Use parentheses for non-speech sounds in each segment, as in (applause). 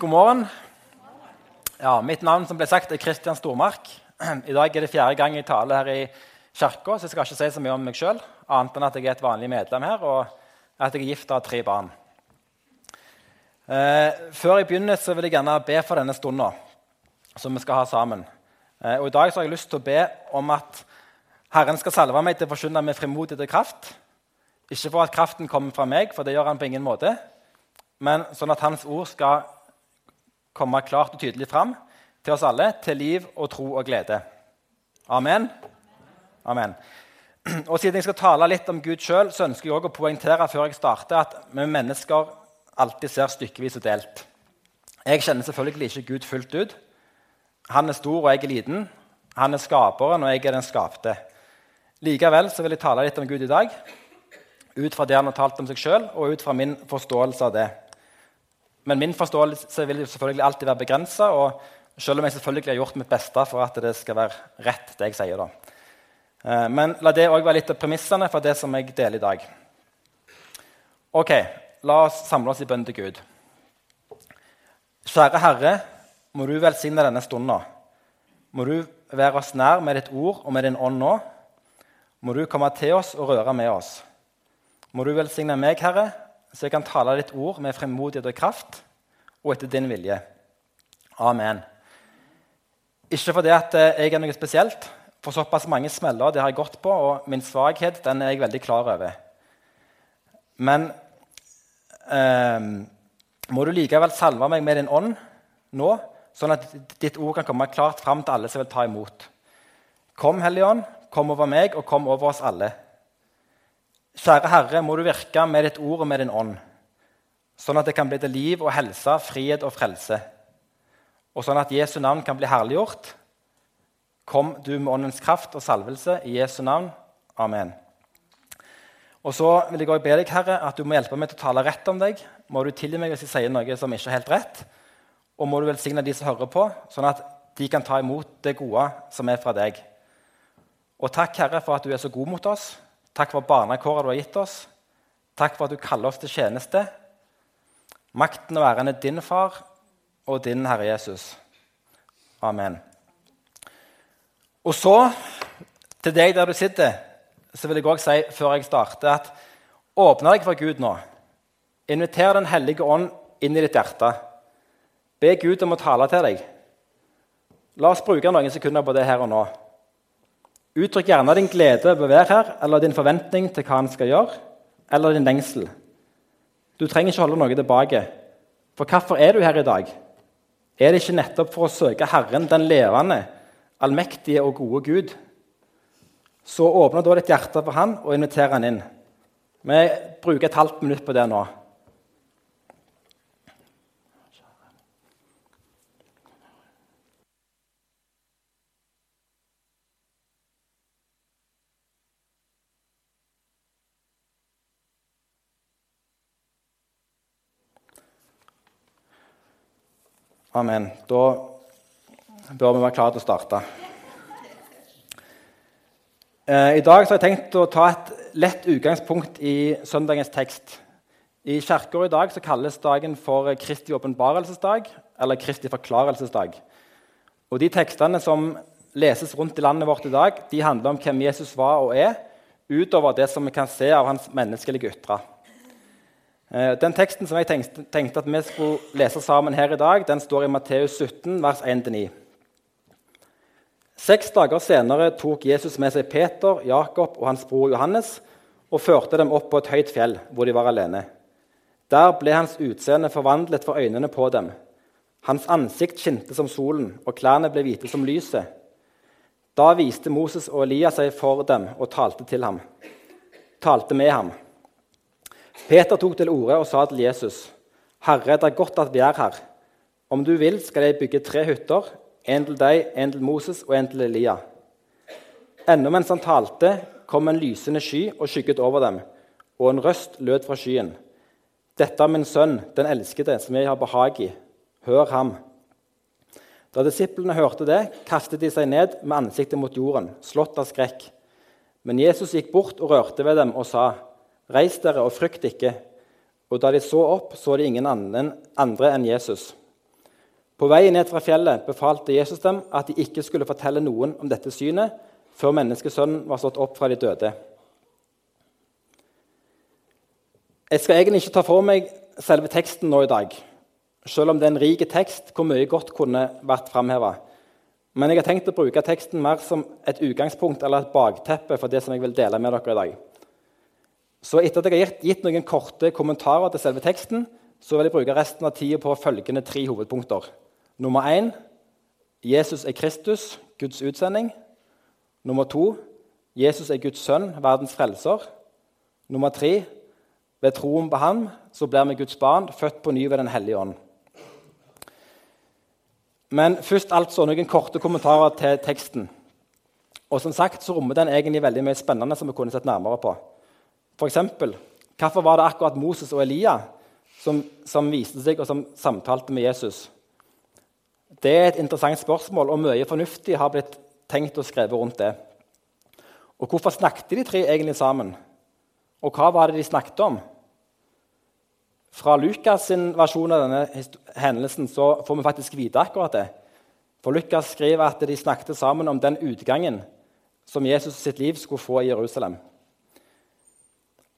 God morgen. Ja, mitt navn som ble sagt, er Kristian Stormark. I dag er det fjerde gang jeg taler her i kirka, så jeg skal ikke si så mye om meg sjøl, annet enn at jeg er et vanlig medlem her, og at jeg er gift og har tre barn. Eh, før jeg begynner, så vil jeg gjerne be for denne stunda som vi skal ha sammen. Eh, og I dag så har jeg lyst til å be om at Herren skal salve meg til å forkynne med frimodighet og kraft. Ikke for at kraften kommer fra meg, for det gjør han på ingen måte, men sånn at Hans ord skal komme klart og tydelig fram til oss alle, til liv og tro og glede. Amen. Amen. Og Siden jeg skal tale litt om Gud sjøl, ønsker jeg også å poengtere før jeg starter, at vi mennesker alltid ser stykkevis og delt. Jeg kjenner selvfølgelig ikke Gud fullt ut. Han er stor, og jeg er liten. Han er skaperen, og jeg er den skapte. Likevel vil jeg tale litt om Gud i dag, ut fra det han har talt om seg sjøl, og ut fra min forståelse av det. Men min forståelse vil selvfølgelig alltid være begrensa, selv om jeg selvfølgelig har gjort mitt beste for at det skal være rett, det jeg sier. da. Eh, men la det òg være litt av premissene for det som jeg deler i dag. Ok, La oss samle oss i bønn til Gud. Kjære Herre, må du velsigne denne stunda. Må du være oss nær med ditt ord og med din ånd nå. Må du komme til oss og røre med oss. Må du velsigne meg, Herre, så jeg kan tale ditt ord med fremodighet og kraft og etter din vilje. Amen. Ikke fordi at eh, jeg er noe spesielt, for såpass mange smeller det har jeg gått på, og min svakhet den er jeg veldig klar over. Men eh, må du likevel salve meg med din ånd nå, sånn at ditt ord kan komme klart fram til alle som vil ta imot. Kom, Hellige Ånd, kom over meg, og kom over oss alle. Kjære Herre, må du virke med ditt ord og med din ånd, sånn at det kan bli til liv og helse, frihet og frelse, og sånn at Jesu navn kan bli herliggjort. Kom du med åndens kraft og salvelse i Jesu navn. Amen. Og så vil jeg også be deg, Herre, at du må hjelpe meg til å tale rett om deg. Må du tilgi meg hvis jeg sier noe som ikke er helt rett. Og må du velsigne de som hører på, sånn at de kan ta imot det gode som er fra deg. Og takk, Herre, for at du er så god mot oss. Takk for barnekåret du har gitt oss. Takk for at du kaller oss til tjeneste. Makten og æren er din, far, og din Herre Jesus. Amen. Og så, til deg der du sitter, så vil jeg også si før jeg starter, at åpne deg for Gud nå. Inviter Den hellige ånd inn i ditt hjerte. Be Gud om å tale til deg. La oss bruke noen sekunder på det her og nå. Uttrykk gjerne din glede over å være her, eller din forventning til hva han skal gjøre, eller din lengsel. Du trenger ikke holde noe tilbake. For hvorfor er du her i dag? Er det ikke nettopp for å søke Herren, den levende, allmektige og gode Gud? Så åpner da ditt hjerte for han og inviterer han inn. Vi bruker et halvt minutt på det nå. Amen. Da bør vi være klare til å starte. Eh, I dag har jeg tenkt å ta et lett utgangspunkt i søndagens tekst. I kirka i dag kalles dagen for Kristi åpenbarelsesdag eller Kristi forklarelsesdag. Og De tekstene som leses rundt i landet vårt i dag, de handler om hvem Jesus var og er, utover det som vi kan se av hans menneskelige ytre. Eh, den teksten som jeg tenkte, tenkte, at vi skulle lese sammen her i dag, den står i Matteus 17, vers 1-9. Seks dager senere tok Jesus med seg Peter, Jakob og hans bror Johannes og førte dem opp på et høyt fjell, hvor de var alene. Der ble hans utseende forvandlet for øynene på dem. Hans ansikt skinte som solen, og klærne ble hvite som lyset. Da viste Moses og Elias seg for dem og talte til ham. Talte med ham. Peter tok til orde og sa til Jesus.: Herre, det er godt at vi er her. Om du vil, skal jeg bygge tre hytter, en til deg, en til Moses og en til Elia. Ennå mens han talte, kom en lysende sky og skygget over dem, og en røst lød fra skyen. Dette er min sønn, den elskede, som jeg har behag i. Hør ham. Da disiplene hørte det, kastet de seg ned med ansiktet mot jorden, slått av skrekk. Men Jesus gikk bort og rørte ved dem og sa:" Reis dere og frykt ikke. Og da de så opp, så de ingen andre enn Jesus. På vei ned fra fjellet befalte Jesus dem at de ikke skulle fortelle noen om dette synet før menneskesønnen var stått opp fra de døde. Jeg skal egentlig ikke ta for meg selve teksten nå i dag, selv om det er en rik tekst hvor mye godt kunne vært framheva. Men jeg har tenkt å bruke teksten mer som et utgangspunkt eller et bakteppe for det som jeg vil dele med dere i dag. Så etter at jeg har gitt noen korte kommentarer til selve teksten, så vil jeg bruke resten av tida på følgende tre hovedpunkter. Nummer én Jesus er Kristus, Guds utsending. Nummer to Jesus er Guds sønn, verdens frelser. Nummer tre ved troen på ham så blir vi Guds barn, født på ny ved Den hellige ånd. Men først altså noen korte kommentarer til teksten. Og som sagt så rommer den egentlig veldig mye spennende som vi kunne sett nærmere på. Eksempel, hvorfor var det akkurat Moses og Elia som, som viste seg og som samtalte med Jesus? Det er et interessant spørsmål, og mye fornuftig har blitt tenkt og skrevet rundt det. Og hvorfor snakket de tre egentlig sammen? Og hva var det de snakket om? Fra Lukas' sin versjon av denne hendelsen så får vi faktisk vite akkurat det. For Lukas skriver at de snakket sammen om den utgangen som Jesus sitt liv skulle få i Jerusalem.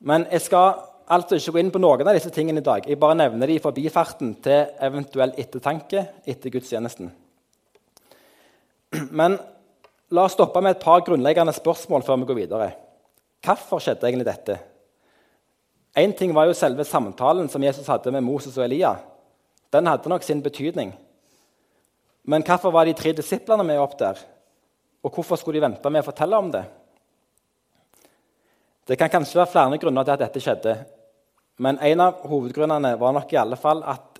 Men jeg skal altså ikke gå inn på noen av disse tingene i dag. Jeg bare nevner de i forbifarten til eventuell ettertanke etter gudstjenesten. Men la oss stoppe med et par grunnleggende spørsmål før vi går videre. Hvorfor skjedde egentlig dette? Én ting var jo selve samtalen som Jesus hadde med Moses og Elia. Den hadde nok sin betydning. Men hvorfor var de tre disiplene med opp der? Og hvorfor skulle de vente med å fortelle om det? Det kan kanskje være flere grunner til at dette skjedde. Men en av hovedgrunnene var nok i alle fall at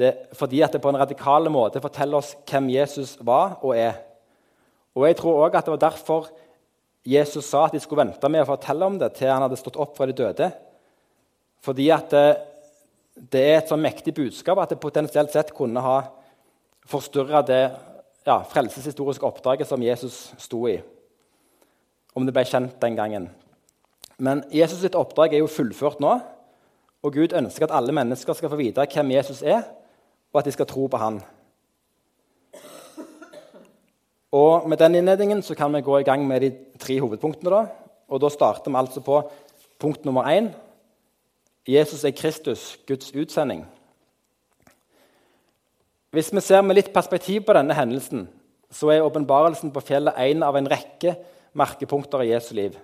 det, fordi at det på en radikal måte forteller oss hvem Jesus var og er. Og jeg tror også at det var derfor Jesus sa at de skulle vente med å fortelle om det til han hadde stått opp fra de døde. Fordi at det, det er et så mektig budskap at det potensielt sett kunne ha forstyrra det ja, frelseshistoriske oppdraget som Jesus sto i. Om det ble kjent den gangen. Men Jesus sitt oppdrag er jo fullført nå. Og Gud ønsker at alle mennesker skal få vite hvem Jesus er, og at de skal tro på han. Og Med den innledningen så kan vi gå i gang med de tre hovedpunktene. da. Og Da starter vi altså på punkt nummer én Jesus er Kristus, Guds utsending. Hvis vi ser med litt perspektiv på denne hendelsen, så er åpenbarelsen på fjellet en av en rekke merkepunkter i Jesu liv.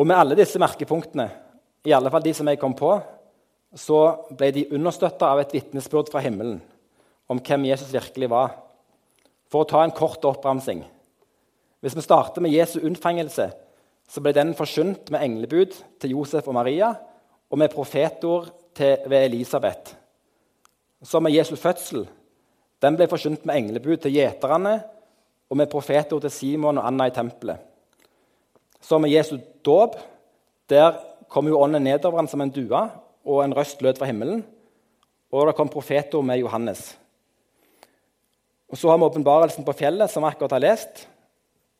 Og med alle disse merkepunktene, i alle fall de som jeg kom på, så ble de understøtta av et vitnesbyrd fra himmelen om hvem Jesus virkelig var. For å ta en kort oppramsing. Hvis vi starter med Jesu unnfangelse, så ble den forsynt med englebud til Josef og Maria og med profetord til, ved Elisabeth. Så med Jesu fødsel. Den ble forsynt med englebud til gjeterne og med profetord til Simon og Anna i tempelet. Så med Jesu dåp. Der kom jo ånden nedover ham som en due, og en røst lød fra himmelen. Og det kom profeter med Johannes. Og Så har vi åpenbarelsen på fjellet, som vi akkurat har lest.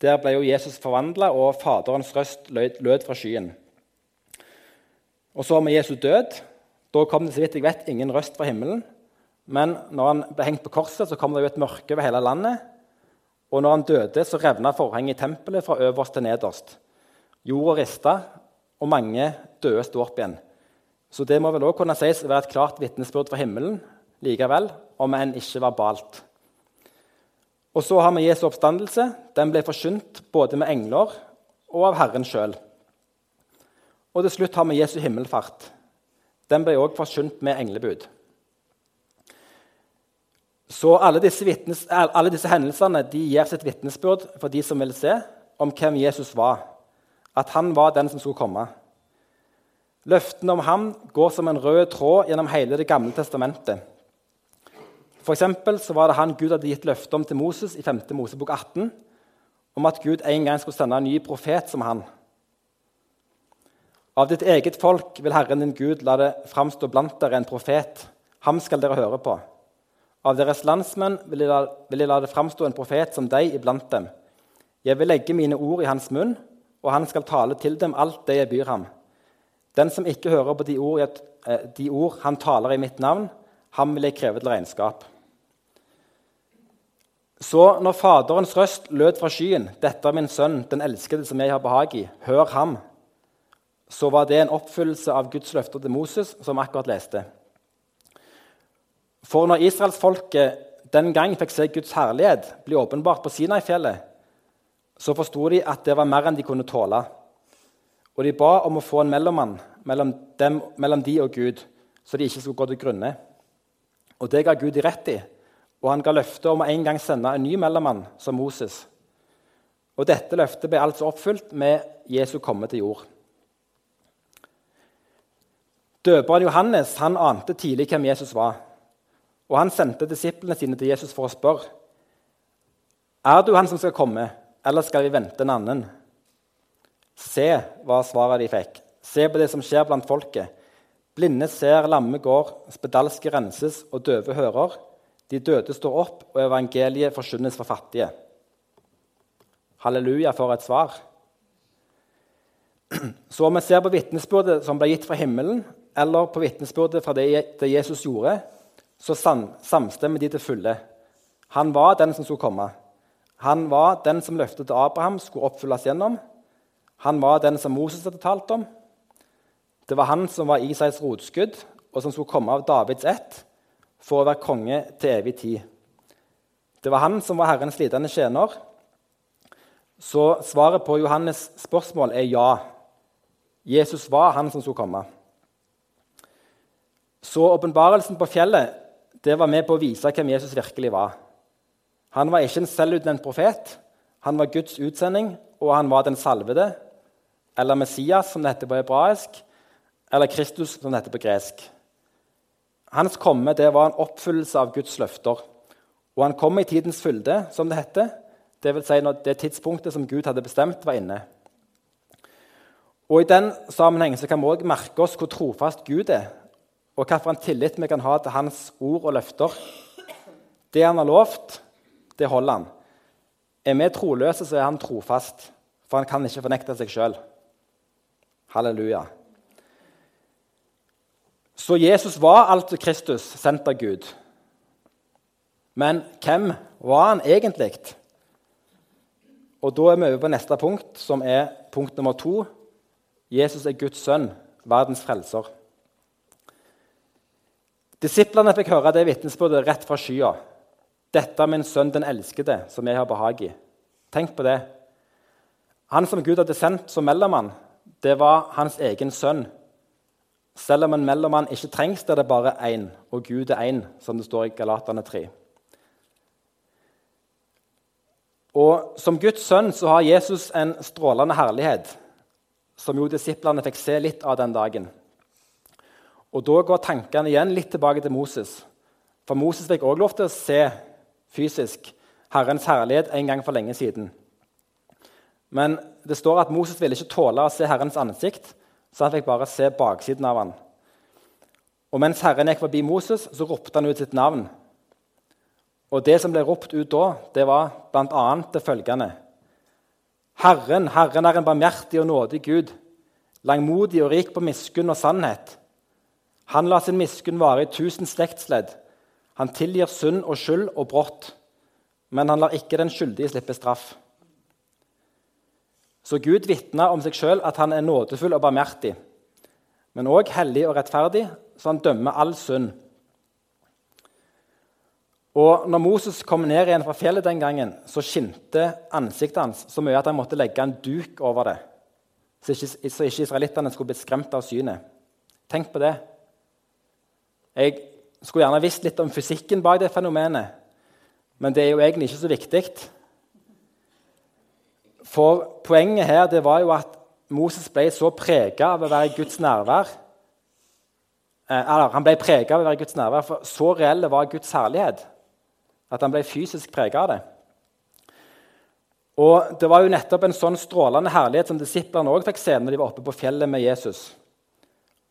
Der ble jo Jesus forvandla, og Faderens røst lød, fra skyen. Og så med Jesu død da kom det så vidt jeg vet, ingen røst fra himmelen. Men når han ble hengt på korset, så kom det jo et mørke over hele landet. Og når han døde, så revna forhenget i tempelet fra øverst til nederst. Jorda rista, og mange døde sto opp igjen. Så det må vel også kunne sies å være et klart vitnesbyrd fra himmelen likevel, om enn ikke verbalt. Og så har vi Jesu oppstandelse. Den ble forsynt både med engler og av Herren sjøl. Og til slutt har vi Jesu himmelfart. Den ble også forsynt med englebud. Så alle disse, vitnes, alle disse hendelsene de gir sitt vitnesbyrd for de som vil se, om hvem Jesus var. At han var den som skulle komme. Løftene om ham går som en rød tråd gjennom hele Det gamle testamentet. For så var det han Gud hadde gitt løfte om til Moses i 5. Mosebok 18, om at Gud en gang skulle sende en ny profet som han. Av ditt eget folk vil Herren din Gud la det framstå blant dere en profet. Ham skal dere høre på. Av deres landsmenn vil jeg la, vil jeg la det framstå en profet som deg iblant dem. Jeg vil legge mine ord i hans munn, og han skal tale til dem alt det jeg byr ham. Den som ikke hører på de ord, jeg, eh, de ord han taler i mitt navn, ham vil jeg kreve til regnskap. Så når Faderens røst lød fra skyen, 'Dette er min sønn, den elskede som jeg har behag i. Hør ham.' Så var det en oppfyllelse av Guds løfter til Moses, som akkurat leste. For når israelsfolket den gang fikk se Guds herlighet bli åpenbart på Sinai-fjellet, så forsto de at det var mer enn de kunne tåle. Og de ba om å få en mellommann mellom, dem, mellom de og Gud, så de ikke skulle gå til grunne. Og det ga Gud de rett i, og han ga løfte om å en gang sende en ny mellommann som Moses. Og dette løftet ble altså oppfylt med Jesu komme til jord. Døperen Johannes han ante tidlig hvem Jesus var. Og han sendte disiplene sine til Jesus for å spørre er du han som skal komme, eller skal vi vente en annen? Se, var svaret de fikk. Se på det som skjer blant folket. Blinde ser, lamme går, spedalske renses, og døve hører. De døde står opp, og evangeliet forkynnes for fattige. Halleluja for et svar. Så om vi ser på vitnesbyrdet som ble gitt fra himmelen, eller på vitnesbyrdet fra det, Jesus gjorde, så samstemmer de til fulle. Han var den som skulle komme. Han var den som løftet til Abraham skulle oppfylles gjennom. Han var den som Moses hadde talt om. Det var han som var Isais rotskudd, og som skulle komme av Davids ett for å være konge til evig tid. Det var han som var Herrens lidende tjener. Så svaret på Johannes' spørsmål er ja. Jesus var han som skulle komme. Så åpenbarelsen på fjellet det var med på å vise hvem Jesus virkelig var. Han var ikke en selvutnevnt profet. Han var Guds utsending, og han var den salvede, eller Messias, som det heter på hebraisk, eller Kristus, som det heter på gresk. Hans komme det var en oppfyllelse av Guds løfter. Og han kom i tidens fylde, som det heter, dvs. Si når det tidspunktet som Gud hadde bestemt, var inne. Og I den sammenheng kan vi også merke oss hvor trofast Gud er, og hvilken tillit vi kan ha til hans ord og løfter. Det han har lovt, det holder han. Er vi troløse, så er han trofast, for han kan ikke fornekte seg sjøl. Halleluja. Så Jesus var altså Kristus, sendt av Gud. Men hvem var han egentlig? Og Da er vi over på neste punkt, som er punkt nummer to. Jesus er Guds sønn, verdens frelser. Disiplene fikk høre det vitnesbyrdet rett fra skya. 'Dette er min sønn, den elskede, som jeg har behag i.' Tenk på det. Han som Gud hadde sendt som mellommann, det var hans egen sønn selv om en mellommann ikke trengs, der det bare én, og Gud er én, som det står i Galatane 3. Og Som Guds sønn så har Jesus en strålende herlighet, som jo disiplene fikk se litt av den dagen. Og Da går tankene igjen litt tilbake til Moses. For Moses fikk også lov til å se fysisk Herrens herlighet en gang for lenge siden. Men det står at Moses ville ikke tåle å se Herrens ansikt, så han fikk bare se baksiden av han. Og mens Herren gikk forbi Moses, så ropte han ut sitt navn. Og det som ble ropt ut da, det var bl.a. det følgende.: Herren, Herren er en barmhjertig og nådig Gud, langmodig og rik på miskunn og sannhet. Han lar sin miskunn vare i tusen slektsledd. Han tilgir synd og skyld og brått, men han lar ikke den skyldige slippe straff. Så Gud vitner om seg sjøl at han er nådefull og barmhjertig, men òg hellig og rettferdig, så han dømmer all synd. Og når Moses kom ned igjen fra fjellet den gangen, så skinte ansiktet hans så mye at han måtte legge en duk over det, så ikke, så ikke israelittene skulle bli skremt av synet. Tenk på det. Jeg skulle gjerne visst litt om fysikken bak det fenomenet, men det er jo egentlig ikke så viktig. For poenget her det var jo at Moses ble så prega av å være i Guds nærvær eh, eller Han ble prega av å være i Guds nærvær, for så reell var Guds herlighet at han ble fysisk prega av det. Og Det var jo nettopp en sånn strålende herlighet som disiplene også fikk se når de var oppe på fjellet med Jesus.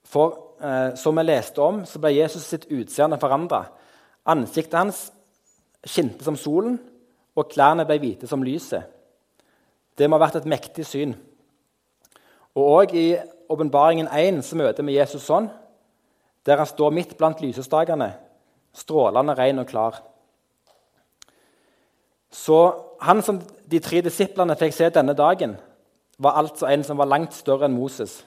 For eh, som vi leste om, så ble Jesus sitt utseende forandra. Ansiktet hans skinte som solen, og klærne ble hvite som lyset. Det må ha vært et mektig syn. Og òg I Åpenbaringen 1 så møter vi Jesus sånn, der han står midt blant lysestakene, strålende ren og klar. Så han som de tre disiplene fikk se denne dagen, var altså en som var langt større enn Moses.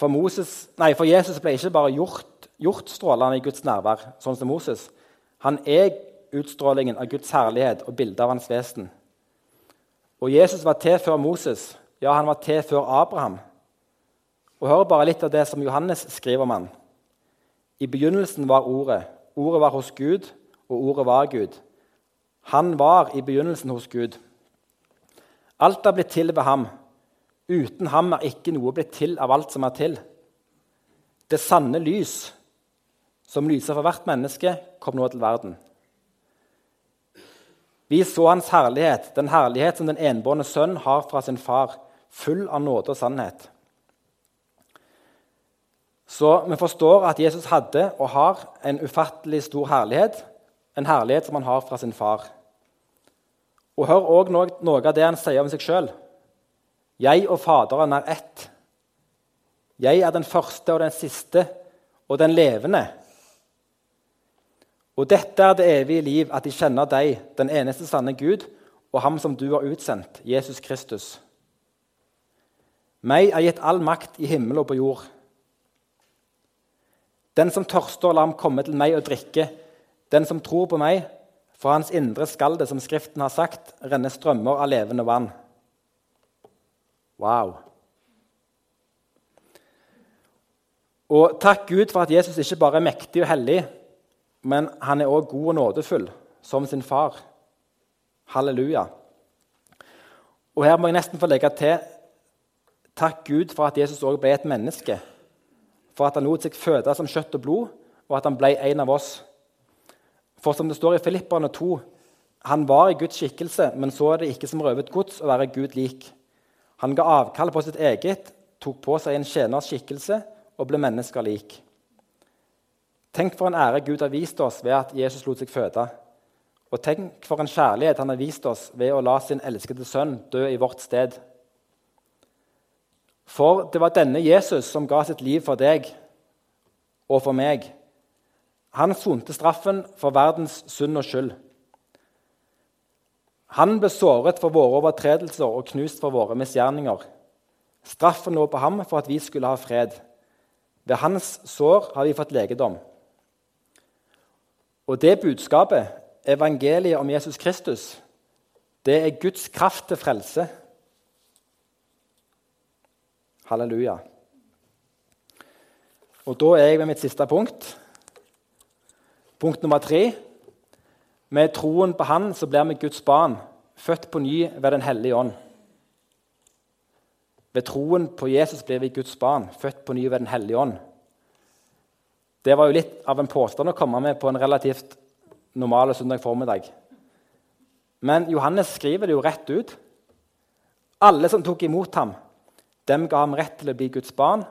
For, Moses, nei, for Jesus ble ikke bare gjort, gjort strålende i Guds nærvær, sånn som Moses. Han er utstrålingen av Guds herlighet og bildet av hans vesen. Og Jesus var til før Moses. Ja, han var til før Abraham. Og Hør bare litt av det som Johannes skriver om han. I begynnelsen var Ordet. Ordet var hos Gud, og Ordet var Gud. Han var i begynnelsen hos Gud. Alt er blitt til ved ham. Uten ham er ikke noe blitt til av alt som er til. Det sanne lys, som lyser for hvert menneske, kom nå til verden. Vi så hans herlighet, den herlighet som den enbårne sønn har fra sin far, full av nåde og sannhet. Så vi forstår at Jesus hadde og har en ufattelig stor herlighet, en herlighet som han har fra sin far. Og hør òg noe, av det han sier om seg sjøl. Jeg og Faderen er ett. Jeg er den første og den siste og den levende. Og dette er det evige liv, at de kjenner deg, den eneste sanne Gud, og ham som du har utsendt, Jesus Kristus. Meg er gitt all makt i himmel og på jord. Den som tørster, la ham komme til meg og drikke. Den som tror på meg, fra hans indre skal det, som Skriften har sagt, renne strømmer av levende vann. Wow. Og takk Gud for at Jesus ikke bare er mektig og hellig, men han er òg god og nådefull, som sin far. Halleluja. Og Her må jeg nesten få legge til takk Gud for at Jesus òg ble et menneske. For at han lot seg føde som kjøtt og blod, og at han ble en av oss. For som det står i Filipperne 2, han var i Guds skikkelse, men så er det ikke som røvet gods å være Gud lik. Han ga avkall på sitt eget, tok på seg en tjeners skikkelse og ble mennesker lik. Tenk for en ære Gud har vist oss ved at Jesus lot seg føde. Og tenk for en kjærlighet han har vist oss ved å la sin elskede sønn dø i vårt sted. For det var denne Jesus som ga sitt liv for deg og for meg. Han sonte straffen for verdens synd og skyld. Han ble såret for våre overtredelser og knust for våre misgjerninger. Straffen lå på ham for at vi skulle ha fred. Ved hans sår har vi fått legedom. Og det budskapet, evangeliet om Jesus Kristus, det er Guds kraft til frelse. Halleluja. Og Da er jeg ved mitt siste punkt. Punkt nummer tre. Med troen på Han så blir vi Guds barn, født på ny ved Den hellige ånd. Ved troen på Jesus blir vi Guds barn, født på ny ved Den hellige ånd. Det var jo litt av en påstand å komme med på en relativt normal søndag formiddag. Men Johannes skriver det jo rett ut. Alle som tok imot ham, dem ga ham rett til å bli Guds barn,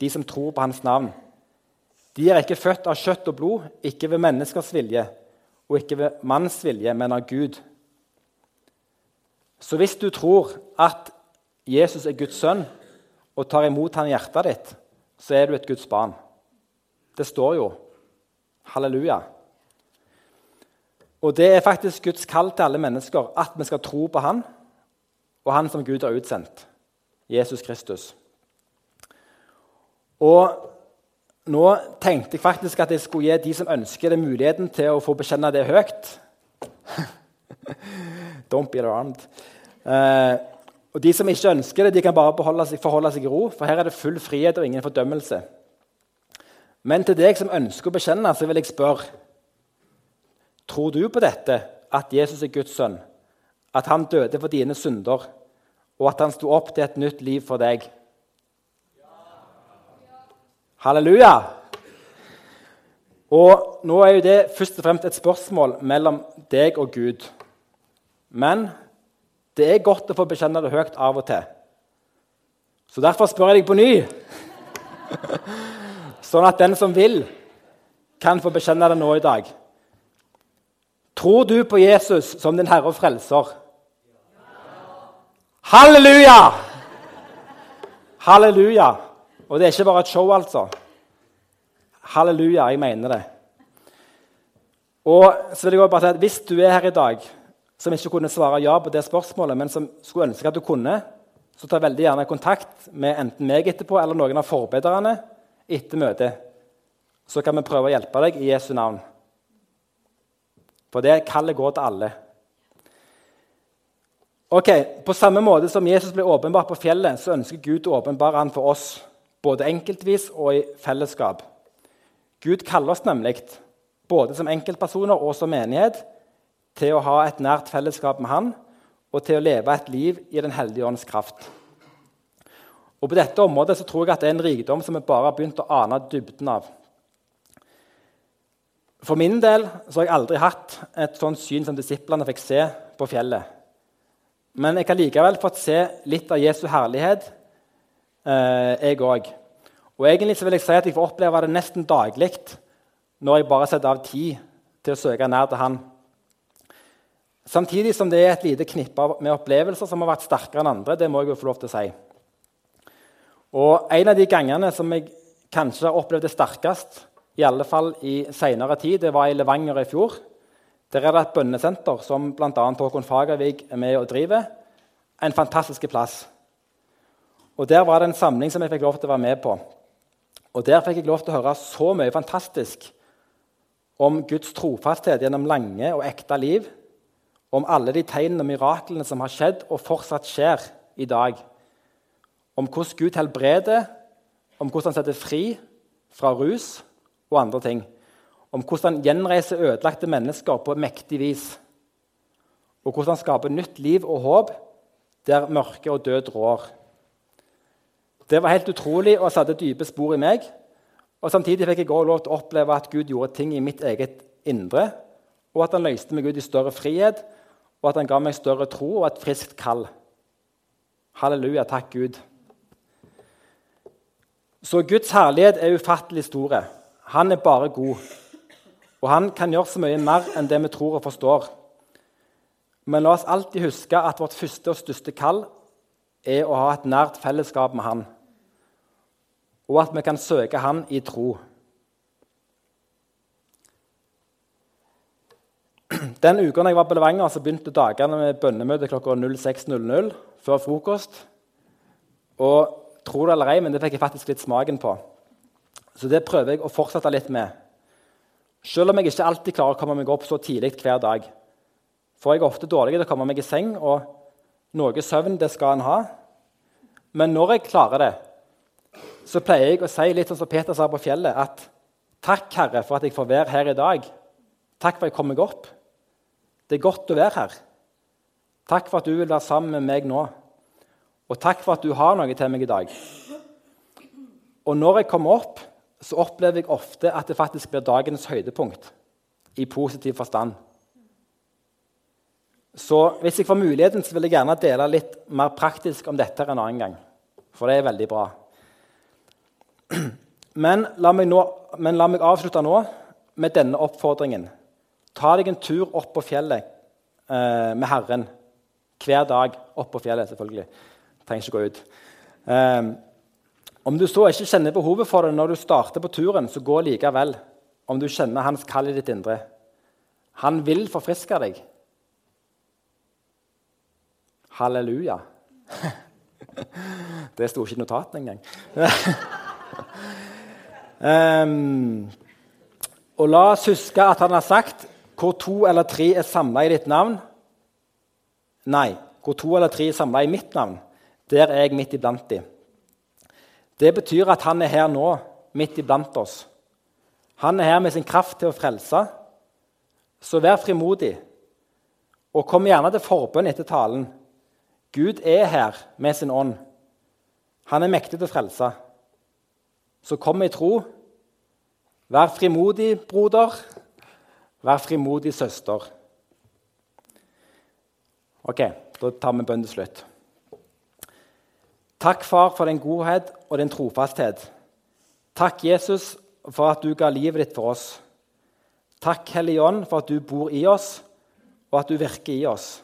de som tror på hans navn. De er ikke født av kjøtt og blod, ikke ved menneskers vilje og ikke ved manns vilje, men av Gud. Så hvis du tror at Jesus er Guds sønn og tar imot han i hjertet ditt, så er du et Guds barn. Det står jo. Halleluja. Og det er faktisk Guds kall til alle mennesker at vi skal tro på Han og Han som Gud har utsendt, Jesus Kristus. Og nå tenkte jeg faktisk at jeg skulle gi de som ønsker det, muligheten til å få bekjenne det høyt. (laughs) Don't be alarmed. Eh, og De som ikke ønsker det, de kan bare seg, forholde seg i ro, for her er det full frihet og ingen fordømmelse. Men til deg som ønsker å bekjenne, så vil jeg spørre Tror du på dette, at Jesus er Guds sønn, at han døde for dine synder, og at han sto opp til et nytt liv for deg? Halleluja! Og Nå er jo det først og fremst et spørsmål mellom deg og Gud. Men det er godt å få bekjenne det høyt av og til. Så derfor spør jeg deg på ny (laughs) sånn at den som vil, kan få bekjenne det nå i dag. Tror du på Jesus som din Herre og Frelser? Halleluja! Halleluja. Og det er ikke bare et show, altså. Halleluja, jeg mener det. Og så vil jeg bare si at Hvis du er her i dag som ikke kunne svare ja på det spørsmålet, men som skulle ønske at du kunne, så ta veldig gjerne kontakt med enten meg etterpå eller noen av forbederne etter møtet. Så kan vi prøve å hjelpe deg i Jesu navn. For det kallet går til alle. Ok, På samme måte som Jesus ble åpenbart på fjellet, så ønsker Gud å åpenbare han for oss, både enkeltvis og i fellesskap. Gud kaller oss nemlig, både som enkeltpersoner og som menighet, til å ha et nært fellesskap med Han og til å leve et liv i Den hellige ånds kraft. Og På dette området så tror jeg at det er en rikdom som vi bare har begynt å ane dybden av. For min del så har jeg aldri hatt et sånt syn som disiplene fikk se på fjellet. Men jeg har likevel fått se litt av Jesu herlighet, eh, jeg òg. Og egentlig vil jeg si at jeg får oppleve det nesten daglig når jeg bare setter av tid til å søke nær til Han. Samtidig som det er et lite knippe med opplevelser som har vært sterkere enn andre. det må jeg jo få lov til å si. Og En av de gangene som jeg kanskje har opplevd det sterkest, i alle fall i senere tid, det var i Levanger i fjor. Der er det et bønnesenter som bl.a. Håkon Fagervik er med og driver. En fantastisk plass. Og Der var det en samling som jeg fikk lov til å være med på. Og Der fikk jeg lov til å høre så mye fantastisk om Guds trofasthet gjennom lange og ekte liv. Om alle de tegnene og miraklene som har skjedd og fortsatt skjer i dag. Om hvordan Gud helbreder, om hvordan han setter fri fra rus og andre ting om hvordan han gjenreiser ødelagte mennesker på mektig vis. Og hvordan han skaper nytt liv og håp der mørke og død rår. Det var helt utrolig og satte dype spor i meg. Og Samtidig fikk jeg også lov til å oppleve at Gud gjorde ting i mitt eget indre, og at han løste meg ut i større frihet, og at han ga meg større tro og et friskt kall. Halleluja, takk Gud. Så Guds herlighet er ufattelig store. Han er bare god. Og han kan gjøre så mye mer enn det vi tror og forstår. Men la oss alltid huske at vårt første og største kall er å ha et nært fellesskap med Han, og at vi kan søke Han i tro. Den uka jeg var på Levanger, så begynte dagene med bønnemøte klokka 06.00 før frokost. Og tro det eller ei, men det fikk jeg faktisk litt smaken på. Så det prøver jeg å fortsette litt med. Selv om jeg ikke alltid klarer å komme meg opp så tidlig hver dag. For jeg er ofte dårlig til å komme meg i seng, og noe søvn det skal en ha. Men når jeg klarer det, så pleier jeg å si litt sånn som Peter sa på fjellet, at takk, Herre, for at jeg får være her i dag. Takk for at jeg kom meg opp. Det er godt å være her. Takk for at du vil være sammen med meg nå. Og takk for at du har noe til meg i dag. Og når jeg kommer opp, så opplever jeg ofte at det faktisk blir dagens høydepunkt i positiv forstand. Så hvis jeg får muligheten, så vil jeg gjerne dele litt mer praktisk om dette en annen gang. For det er veldig bra. (clears throat) Men la nå, men la meg avslutte nå med denne oppfordringen. Ta deg en tur opp på fjellet eh, med Herren hver dag. Opp på fjellet, selvfølgelig. Trenger ikke gå ut. Eh, om du så ikke kjenner behovet for det når du starter på turen, så gå likevel. Om du kjenner hans kall i ditt indre. Han vil forfriske deg. Halleluja. (laughs) Det sto ikke i notatene engang. (laughs) um, og la oss huske at han har sagt hvor to eller tre er samla i ditt navn Nei, hvor to eller tre er samla i mitt navn, der er jeg midt iblant dem. Det betyr at han er her nå, midt iblant oss. Han er her med sin kraft til å frelse. Så vær frimodig, og kom gjerne til forbønn etter talen. Gud er her med sin ånd. Han er mektig til å frelse. Så kom i tro. Vær frimodig, broder. Vær frimodig, søster. Ok, da tar vi bønnen til slutt. Takk, far, for din godhet og din trofasthet. Takk, Jesus, for at du ga livet ditt for oss. Takk, Hellige Ånd, for at du bor i oss, og at du virker i oss.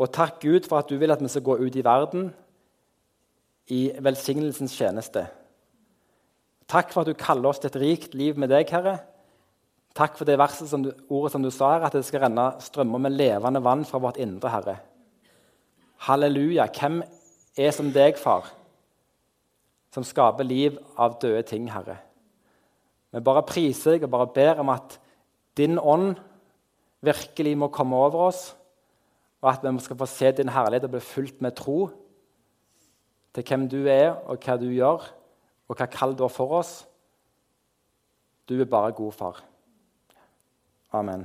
Og takk, Gud, for at du vil at vi skal gå ut i verden i velsignelsens tjeneste. Takk for at du kaller oss til et rikt liv med deg, Herre. Takk for det verset som du, ordet som du sa her, at det skal renne strømmer med levende vann fra vårt indre, Herre. Halleluja. Hvem er som deg, far, som skaper liv av døde ting, Herre? Vi bare priser deg og bare ber om at din ånd virkelig må komme over oss, og at vi skal få se din herlighet og bli fulgt med tro til hvem du er, og hva du gjør, og hva kall du har for oss. Du er bare god, far. Amen.